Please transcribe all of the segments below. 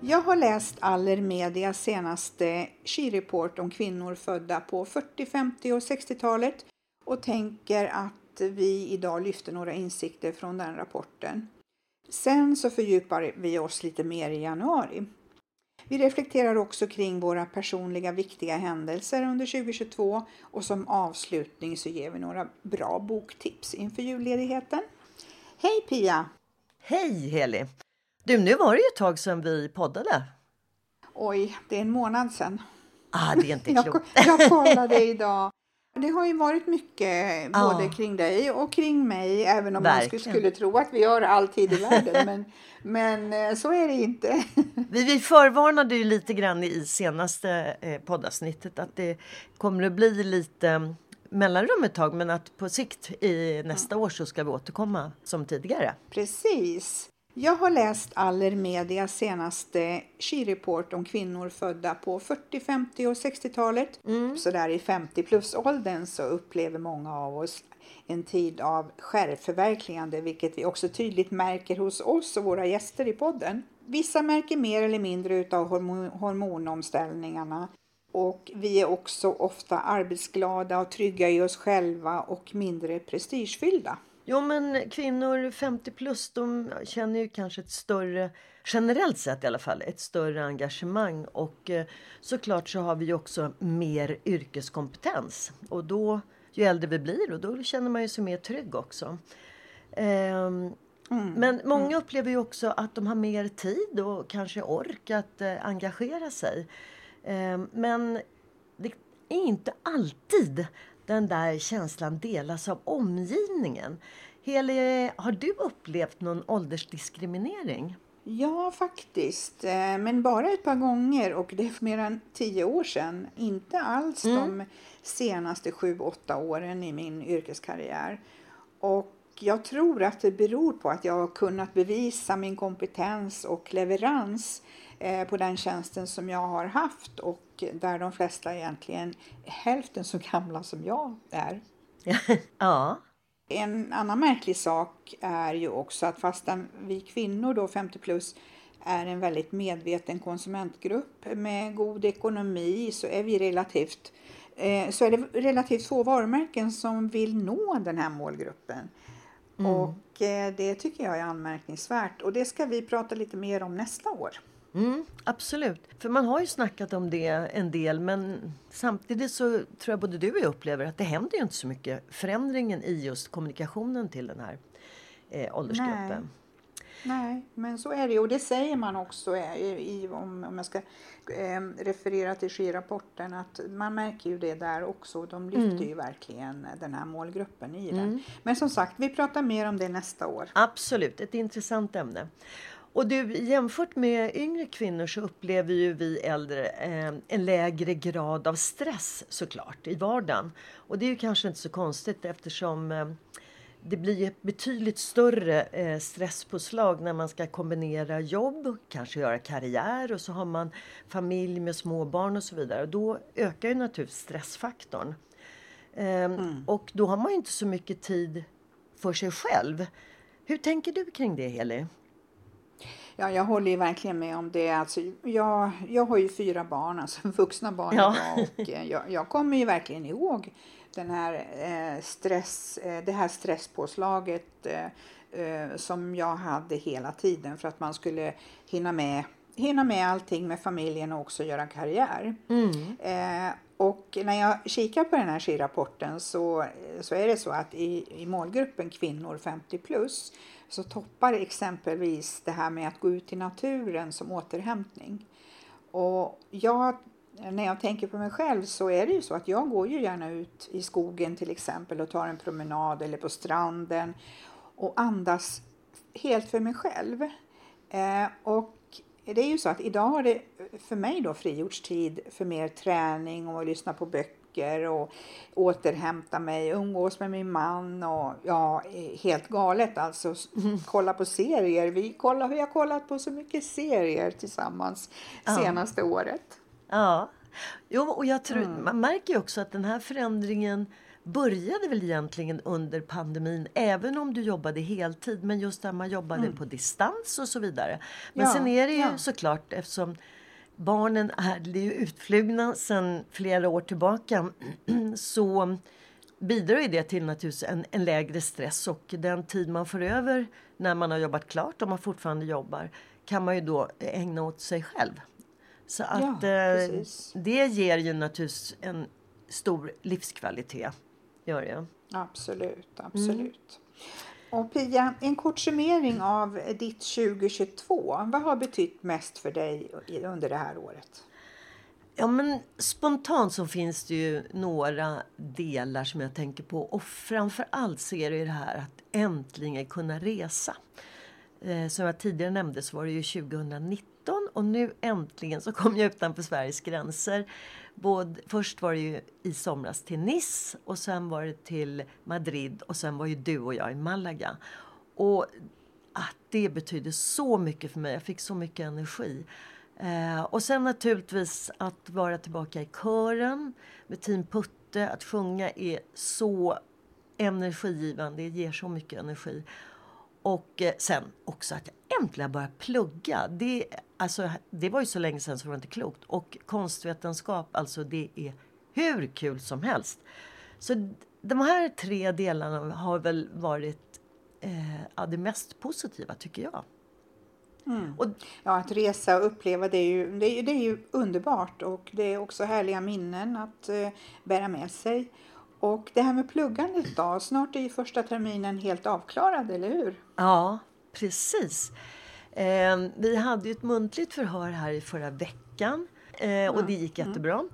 Jag har läst Aller Medias senaste skireport om kvinnor födda på 40-, 50 och 60-talet och tänker att vi idag lyfter några insikter från den rapporten. Sen så fördjupar vi oss lite mer i januari. Vi reflekterar också kring våra personliga viktiga händelser under 2022 och som avslutning så ger vi några bra boktips inför julledigheten. Hej Pia! Hej Heli! Du, nu var det ju ett tag sedan vi poddade. Oj, det är en månad sedan. Ah, det är inte Jag, klokt. jag kollade idag. Det har ju varit mycket Ja. både kring dig och kring mig, även om man Verkligen. skulle, skulle tro att vi har all tid i världen. Men, men eh, så är det inte. Vi, vi förvarnade ju lite grann i senaste eh, poddavsnittet att det kommer att bli lite mm, mellanrum ett tag men att på sikt i nästa år så ska vi återkomma som tidigare. Precis. Jag har läst Aller Medias senaste skireport om kvinnor födda på 40-, 50 och 60-talet. Så där i 50 plus-åldern så upplever många av oss en tid av självförverkligande, vilket vi också tydligt märker hos oss och våra gäster i podden. Vissa märker mer eller mindre hormon- hormonomställningarna och vi är också ofta arbetsglada och trygga i oss själva och mindre prestigefyllda. Jo men kvinnor 50 plus de känner ju kanske ett större, generellt sett i alla fall, ett större engagemang och eh, såklart så har vi också mer yrkeskompetens och då ju äldre vi blir och då känner man ju sig mer trygg också. Ehm, Men många upplever ju också att de har mer tid och kanske ork att eh, engagera sig. Ehm, men det är inte alltid den där känslan delas av omgivningen. Heli, har du upplevt någon åldersdiskriminering? Ja, faktiskt. Eh, Men bara ett par gånger och det är för mer än tio år sedan. Inte alls de senaste sju, åtta åren i min yrkeskarriär. Och jag tror att det beror på att jag har kunnat bevisa min kompetens och leverans på den tjänsten som jag har haft och där de flesta egentligen är hälften så gamla som jag är. ja. En annan märklig sak är ju också att fastän vi kvinnor då 50 plus är en väldigt medveten konsumentgrupp med god ekonomi så är vi relativt eh, så är det relativt få varumärken som vill nå den här målgruppen. Och eh, det tycker jag är anmärkningsvärt och det ska vi prata lite mer om nästa år. Mm, absolut. För man har ju snackat om det en del men samtidigt så tror jag både du och jag upplever att det händer ju inte så mycket förändringen i just kommunikationen till den här eh, åldersgruppen. Nej, men så är det. Och det säger man också eh, i, om, om jag ska eh, referera till skirapporten att man märker ju det där också. De lyfter ju verkligen den här målgruppen i den. Men som sagt, vi pratar mer om det nästa år. Absolut, ett intressant ämne. Och du, jämfört med yngre kvinnor så upplever ju vi äldre eh, en lägre grad av stress såklart i vardagen. Och det är ju kanske inte så konstigt eftersom eh, det blir ett betydligt större eh, stresspåslag när man ska kombinera jobb, kanske göra karriär och så har man familj med små barn och så vidare. Och då ökar ju naturligtvis stressfaktorn. Ehm, Och då har man ju inte så mycket tid för sig själv. Hur tänker du kring det Heli? Ja, jag håller ju verkligen med om det. Alltså, jag, jag har ju fyra barn, alltså vuxna barn Ja. idag, och eh, jag, jag kommer ju verkligen ihåg den här eh, stress, eh, det här stresspåslaget eh, eh, som jag hade hela tiden för att man skulle hinna med, hinna med allting med familjen och också göra karriär. Eh, och när jag kikar på den här skirapporten så, så är det så att i, i målgruppen kvinnor 50 plus så toppar exempelvis det här med att gå ut i naturen som återhämtning. Och jag, när jag tänker på mig själv så är det ju så att jag går ju gärna ut i skogen till exempel och tar en promenad eller på stranden och andas helt för mig själv. Eh, och det är ju så att idag har det för mig då frigjorts tid för mer träning och lyssna på böcker och återhämta mig, umgås med min man och ja, helt galet alltså. S- Kolla på serier. Vi, kollar, vi har kollat på så mycket serier tillsammans senaste året. Ja. Jo, och jag tror, Mm. man märker ju också att den här förändringen började väl egentligen under pandemin, även om du jobbade heltid, men just där man jobbade på distans och så vidare. Men Mm. Ja, sen är det ju ja. såklart, eftersom barnen är, det är ju utflugna sedan flera år tillbaka, så bidrar ju det till naturligtvis en, en lägre stress och den tid man får över när man har jobbat klart, om man fortfarande jobbar, kan man ju då ägna åt sig själv. Så att eh, precis. det ger ju naturligtvis en stor livskvalitet. Gör det. Absolut, absolut. Och Pia, en kort summering av ditt 2022. Vad har betytt mest för dig under det här året? Ja, men spontant så finns det ju några delar som jag tänker på. Och framför allt så är det ju det här att äntligen kunna resa. Eh, som jag tidigare nämnde så var det ju 2019 och nu äntligen så kom jag utanför Sveriges gränser. Både, först var det ju i somras till Nice och sen var det till Madrid och sen var ju du och jag i Malaga. Och att det betydde så mycket för mig. Jag fick så mycket energi. Eh, och sen naturligtvis att vara tillbaka i kören med Team Putte. Att sjunga är så energigivande, det ger så mycket energi. Och eh, sen också att jag äntligen börjar plugga. Det, alltså, det var ju så länge sedan så det var inte klokt. Och konstvetenskap, alltså det är hur kul som helst. Så de här tre delarna har väl varit eh, det mest positiva tycker jag. Och, Ja, att resa och uppleva det är ju, det är, det är ju underbart och det är också härliga minnen att eh, bära med sig. Och det här med pluggandet då, snart är ju första terminen helt avklarad, eller hur? Ja, precis. Eh, vi hade ju ett muntligt förhör här i förra veckan eh, och det gick jättebra.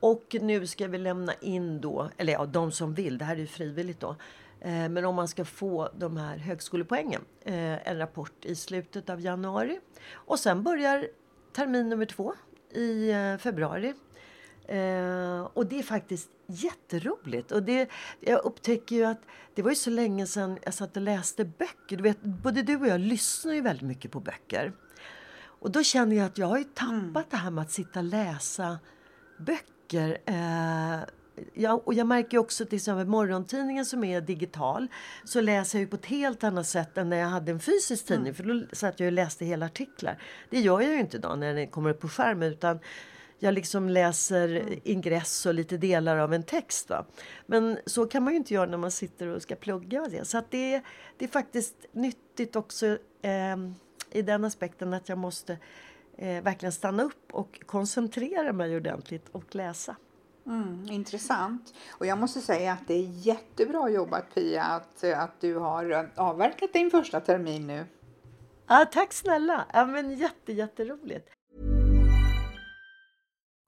Och nu ska vi lämna in då, eller ja, de som vill, det här är ju frivilligt då. Eh, men om man ska få de här högskolepoängen, eh, en rapport i slutet av januari. Och sen börjar termin nummer två i eh, februari. Eh, och det är faktiskt jätteroligt. Och det, jag upptäcker ju att det var ju så länge sedan jag satt och läste böcker. Du vet, både du och jag lyssnar ju väldigt mycket på böcker. Och då känner jag att jag har ju tappat det här med att sitta och läsa böcker. Eh, ja, och jag märker ju också till exempel morgontidningen som är digital så läser jag ju på ett helt annat sätt än när jag hade en fysisk tidning för då satt jag och läste hela artiklar. Det gör jag ju inte idag när den kommer upp på skärmen utan jag liksom läser ingress och lite delar av en text. Va? Men så kan man ju inte göra när man sitter och ska plugga. Det. Så det, det är faktiskt nyttigt också eh, i den aspekten att jag måste eh, verkligen stanna upp och koncentrera mig ordentligt och läsa. Mm, intressant. Och jag måste säga att det är jättebra jobbat Pia att, att du har avverkat din första termin nu. Ah, tack snälla! Ja, men jätte, jätteroligt.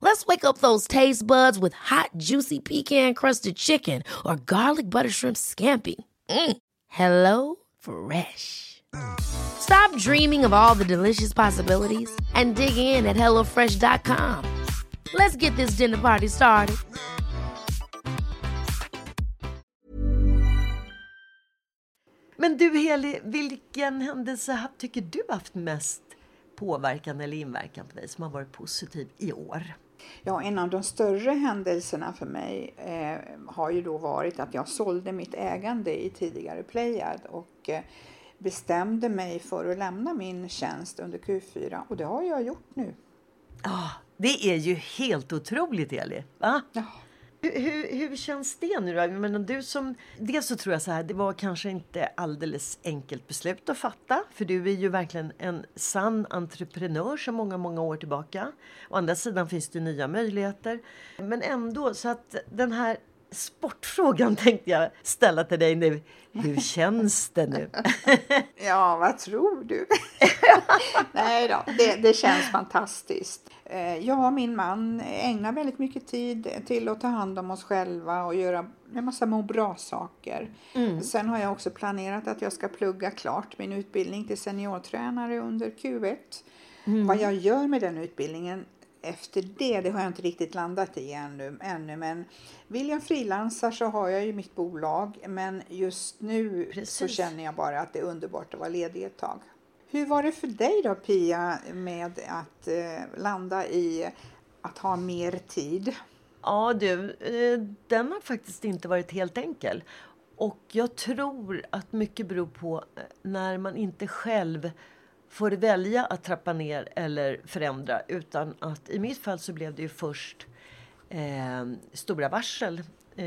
Let's wake up those taste buds with hot, juicy pecan-crusted chicken or garlic butter shrimp scampi. Mm. Hello Fresh. Stop dreaming of all the delicious possibilities and dig in at HelloFresh.com. Let's get this dinner party started. Men du Heli, vilken händelse tycker du haft mest påverkan eller inverkan på dig som har varit positiv i år? Ja, en av de större händelserna för mig eh, har ju då varit att jag sålde mitt ägande i tidigare Playad och eh, bestämde mig för att lämna min tjänst under Q4 och det har jag gjort nu. Ah, det är ju helt otroligt Eli. Va? Ja. Hur, hur, känns det nu då? Men du som, dels så tror jag så här, det var kanske inte alldeles enkelt beslut att fatta. För du är ju verkligen en sann entreprenör sedan många, många år tillbaka. Å andra sidan finns det nya möjligheter. Men ändå, så att den här sportfrågan tänkte jag ställa till dig nu. Hur känns det nu? Ja, vad tror du? Nej då, det, det känns fantastiskt. Eh, Jag och min man ägnar väldigt mycket tid till att ta hand om oss själva och göra en massa må bra-saker. Sen har jag också planerat att jag ska plugga klart min utbildning till seniortränare under Q1. Vad jag gör med den utbildningen efter det, det har jag inte riktigt landat i ännu, ännu men vill jag frilansa så har jag ju mitt bolag men just nu så Precis. känner jag bara att det är underbart att vara ledig ett tag. Hur var det för dig då Pia med att eh, landa i att ha mer tid? Ja du, eh, den har faktiskt inte varit helt enkel. Och jag tror att mycket beror på eh, när man inte själv får välja att trappa ner eller förändra. Utan att i mitt fall så blev det ju först eh, stora varsel eh,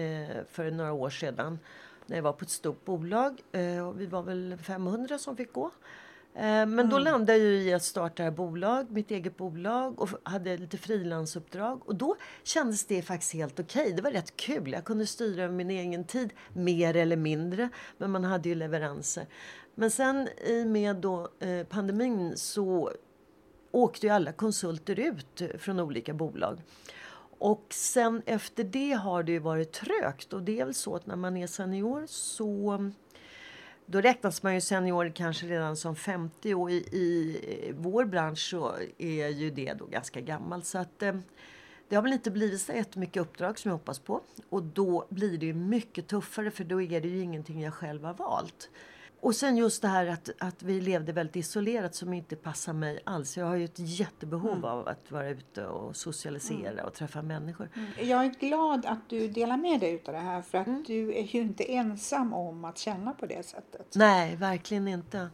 för några år sedan. När jag var på ett stort bolag. Eh, och vi var väl 500 som fick gå. Eh, Men då landade jag i att starta bolag, mitt eget bolag och hade lite frilansuppdrag. Och då kändes det faktiskt helt okej. Det var rätt kul. Jag kunde styra min egen tid, mer eller mindre. Men man hade ju leveranser. Men sen i med då, eh, pandemin så åkte ju alla konsulter ut från olika bolag. Och sen efter det har det ju varit trögt. Och det är väl så att när man är senior så då räknas man ju senior kanske redan som 50 och i, i eh, vår bransch så är ju det då ganska gammalt. Så att eh, det har väl inte blivit så jättemycket uppdrag som jag hoppas på. Och då blir det ju mycket tuffare för då är det ju ingenting jag själv har valt. Och sen just det här att, att vi levde väldigt isolerat som inte passar mig alls. Jag har ju ett jättebehov av att vara ute och socialisera och träffa människor. Jag är glad att du delar med dig av det här för att du är ju inte ensam om att känna på det sättet. Nej, verkligen inte.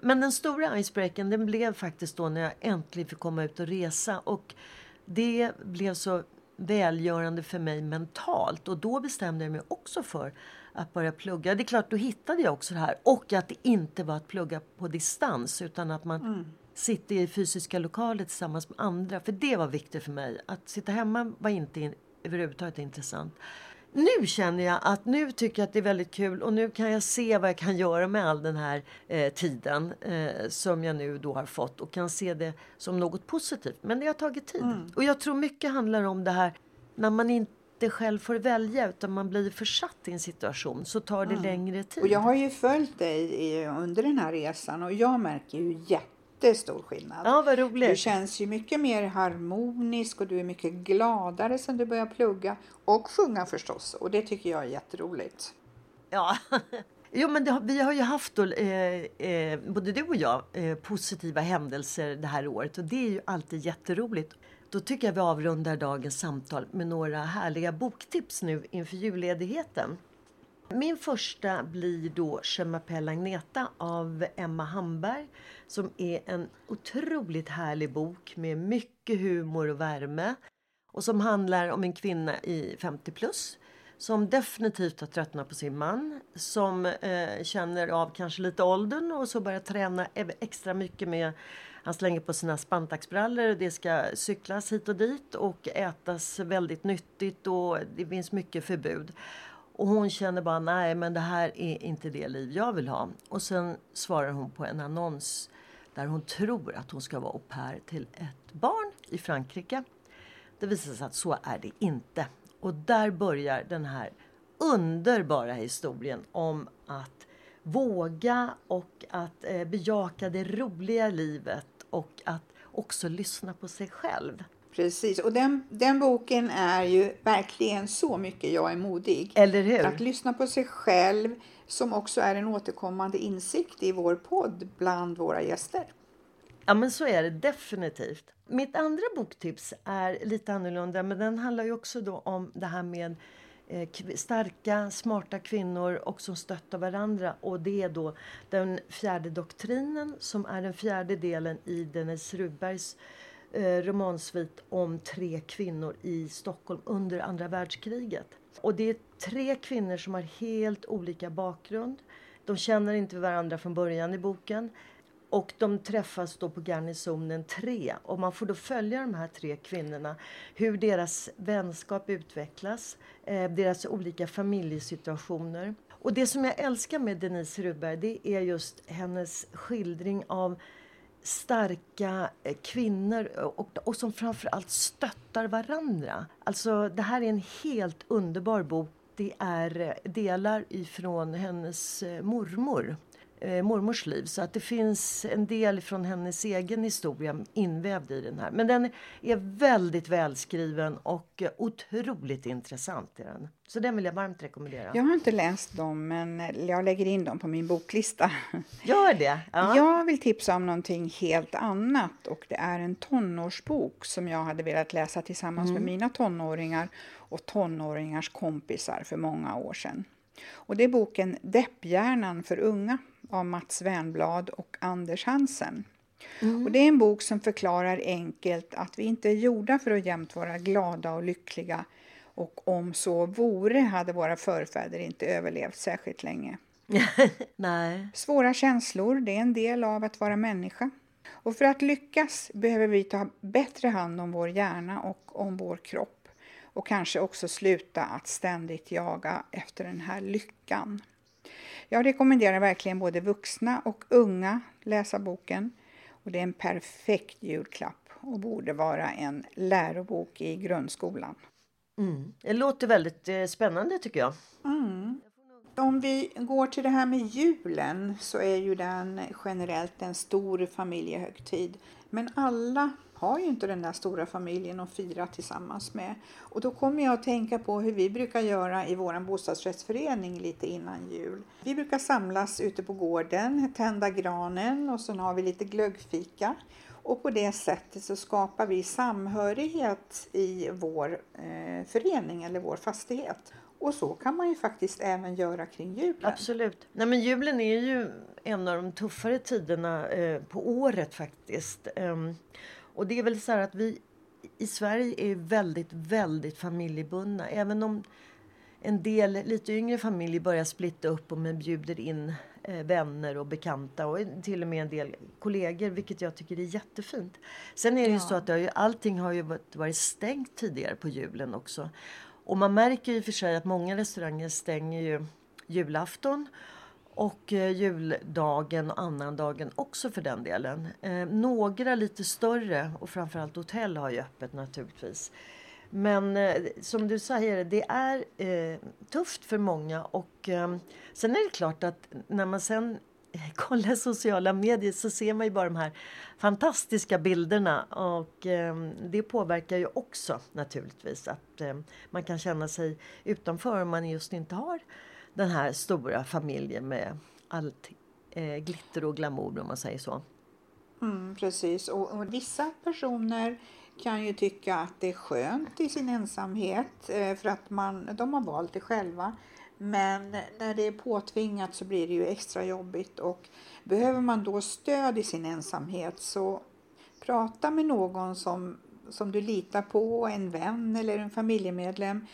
Men den stora icebreakern den blev faktiskt då när jag äntligen fick komma ut och resa. Och det blev så välgörande för mig mentalt. Och då bestämde jag mig också för att börja plugga. Det är klart, då hittade jag också det här. Och att det inte var att plugga på distans utan att man sitter i fysiska lokaler tillsammans med andra. För det var viktigt för mig. Att sitta hemma var inte in, överhuvudtaget intressant. Nu känner jag att nu tycker jag att det är väldigt kul och nu kan jag se vad jag kan göra med all den här eh, tiden eh, som jag nu då har fått och kan se det som något positivt. Men det har tagit tid. Och jag tror mycket handlar om det här när man inte själv får välja utan man blir försatt i en situation så tar det längre tid. Och jag har ju följt dig under den här resan och jag märker ju jättestor skillnad. Ja, vad roligt. Du känns ju mycket mer harmonisk och du är mycket gladare sen du började plugga och sjunga förstås och det tycker jag är jätteroligt. Ja. Jo, men det vi har ju haft, då, eh, eh, både du och jag, eh, positiva händelser det här året och det är ju alltid jätteroligt. Då tycker jag vi avrundar dagens samtal med några härliga boktips nu inför julledigheten. Min första blir då Je m'appelle Agneta av Emma Hamberg som är en otroligt härlig bok med mycket humor och värme och som handlar om en kvinna i 50 plus som definitivt har tröttnat på sin man som eh, känner av kanske lite åldern och så börjar träna e- extra mycket med han slänger på sina spantaxbrallor och det ska cyklas hit och dit och ätas väldigt nyttigt och det finns mycket förbud. Och hon känner bara nej men det här är inte det liv jag vill ha. Och sen svarar hon på en annons där hon tror att hon ska vara au pair till ett barn i Frankrike. Det visar sig att så är det inte. Och där börjar den här underbara historien om att våga och att eh, bejaka det roliga livet och att också lyssna på sig själv. Precis, och den, den boken är ju verkligen så mycket Jag är modig. Eller hur? Att lyssna på sig själv som också är en återkommande insikt i vår podd bland våra gäster. Ja men så är det definitivt. Mitt andra boktips är lite annorlunda men den handlar ju också då om det här med eh, starka, smarta kvinnor och som stöttar varandra. Och det är då den fjärde doktrinen som är den fjärde delen i Dennis Rubbergs eh, romansvit om tre kvinnor i Stockholm under andra världskriget. Och det är tre kvinnor som har helt olika bakgrund. De känner inte varandra från början i boken. Och de träffas då på garnisonen 3 och man får då följa de här tre kvinnorna. Hur deras vänskap utvecklas, eh, deras olika familjesituationer. Och det som jag älskar med Denise Rubberg det är just hennes skildring av starka eh, kvinnor och, och som framförallt stöttar varandra. Alltså det här är en helt underbar bok. Det är eh, delar ifrån hennes eh, mormor eh, mormors liv. Så att det finns en del från hennes egen historia invävd i den här. Men den är väldigt välskriven och otroligt intressant. Är den. Så den vill jag varmt rekommendera. Jag har inte läst dem, men jag lägger in dem på min boklista. Gör det! Ja. Jag vill tipsa om någonting helt annat och det är en tonårsbok som jag hade velat läsa tillsammans mm. med mina tonåringar och tonåringars kompisar för många år sedan. Och det är boken Depphjärnan för unga av Mats Wernblad och Anders Hansen. Mm. Och det är en bok som förklarar enkelt att vi inte är gjorda för att jämt vara glada och lyckliga och om så vore hade våra förfäder inte överlevt särskilt länge. Nej. Svåra känslor, det är en del av att vara människa. Och för att lyckas behöver vi ta bättre hand om vår hjärna och om vår kropp och kanske också sluta att ständigt jaga efter den här lyckan. Jag rekommenderar verkligen både vuxna och unga läsa boken. Och det är en perfekt julklapp och borde vara en lärobok i grundskolan. Mm. Det låter väldigt eh, spännande tycker jag. Mm. Om vi går till det här med julen så är ju den generellt en stor familjehögtid. Men alla har ju inte den där stora familjen att fira tillsammans med. Och då kommer jag att tänka på hur vi brukar göra i vår bostadsrättsförening lite innan jul. Vi brukar samlas ute på gården, tända granen och sen har vi lite glöggfika. Och på det sättet så skapar vi samhörighet i vår eh, förening eller vår fastighet. Och så kan man ju faktiskt även göra kring julen. Absolut. Nej, men julen är ju en av de tuffare tiderna eh, på året faktiskt. Um, och det är väl så att vi i Sverige är väldigt, väldigt familjebundna. Även om en del lite yngre familjer börjar splitta upp och man bjuder in eh, vänner och bekanta och till och med en del kollegor, vilket jag tycker är jättefint. Sen är det ja. så att det har ju, allting har ju varit stängt tidigare på julen också. Och man märker ju för sig att många restauranger stänger ju julafton och eh, juldagen och annandagen också för den delen. Eh, några lite större och framförallt hotell har ju öppet naturligtvis. Men eh, som du säger, det är eh, tufft för många och eh, sen är det klart att när man sen kollar sociala medier så ser man ju bara de här fantastiska bilderna och eh, det påverkar ju också naturligtvis att eh, man kan känna sig utanför om man just inte har den här stora familjen med allt eh, glitter och glamour om man säger så. Mm, precis, och, och, vissa personer kan ju tycka att det är skönt i sin ensamhet eh, för att man, de har valt det själva. Men när det är påtvingat så blir det ju extra jobbigt och behöver man då stöd i sin ensamhet så prata med någon som, som du litar på, en vän eller en familjemedlem.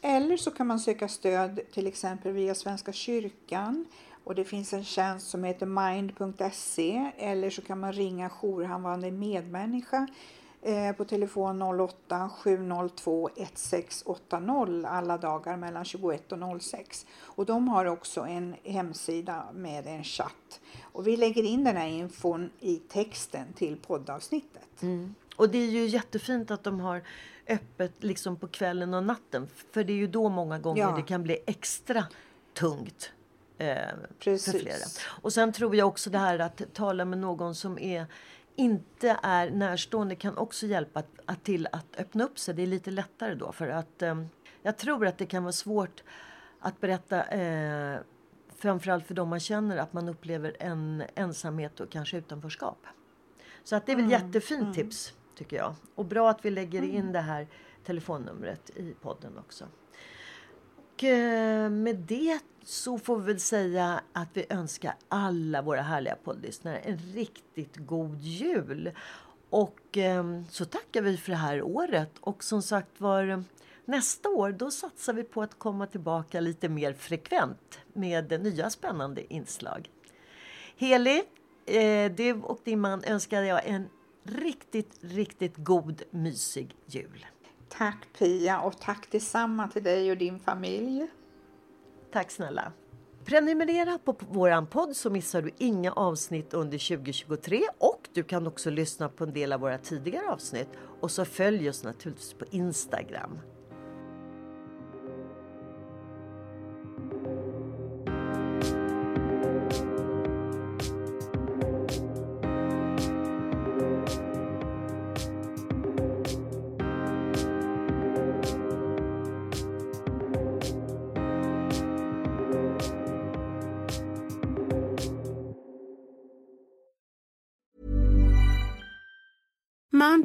Eller så kan man söka stöd till exempel via Svenska kyrkan och det finns en tjänst som heter mind.se eller så kan man ringa jourhavande medmänniska på telefon 08 702 1680 alla dagar mellan 21 och 06. Och de har också en hemsida med en chatt. Och vi lägger in den här infon i texten till poddavsnittet. Mm. Och det är ju jättefint att de har öppet liksom på kvällen och natten. För det är ju då många gånger ja. det kan bli extra tungt. Eh, Precis. för flera. Och sen tror jag också det här att tala med någon som är inte är närstående kan också hjälpa att, att till att öppna upp sig. Det är lite lättare då för att eh, jag tror att det kan vara svårt att berätta eh, framförallt för dem man känner att man upplever en ensamhet och kanske utanförskap. Så att det är väl mm. jättefint mm. tips tycker jag. Och bra att vi lägger in mm. det här telefonnumret i podden också. Och eh, med det så får vi väl säga att vi önskar alla våra härliga poddlyssnare en riktigt god jul. Och eh, så tackar vi för det här året. Och som sagt var, nästa år då satsar vi på att komma tillbaka lite mer frekvent med nya spännande inslag. Heli, eh, du och din man önskar jag en riktigt, riktigt god, mysig jul. Tack Pia och tack detsamma till dig och din familj. Tack snälla. Prenumerera på vår podd så missar du inga avsnitt under 2023 och du kan också lyssna på en del av våra tidigare avsnitt och så följ oss naturligtvis på Instagram.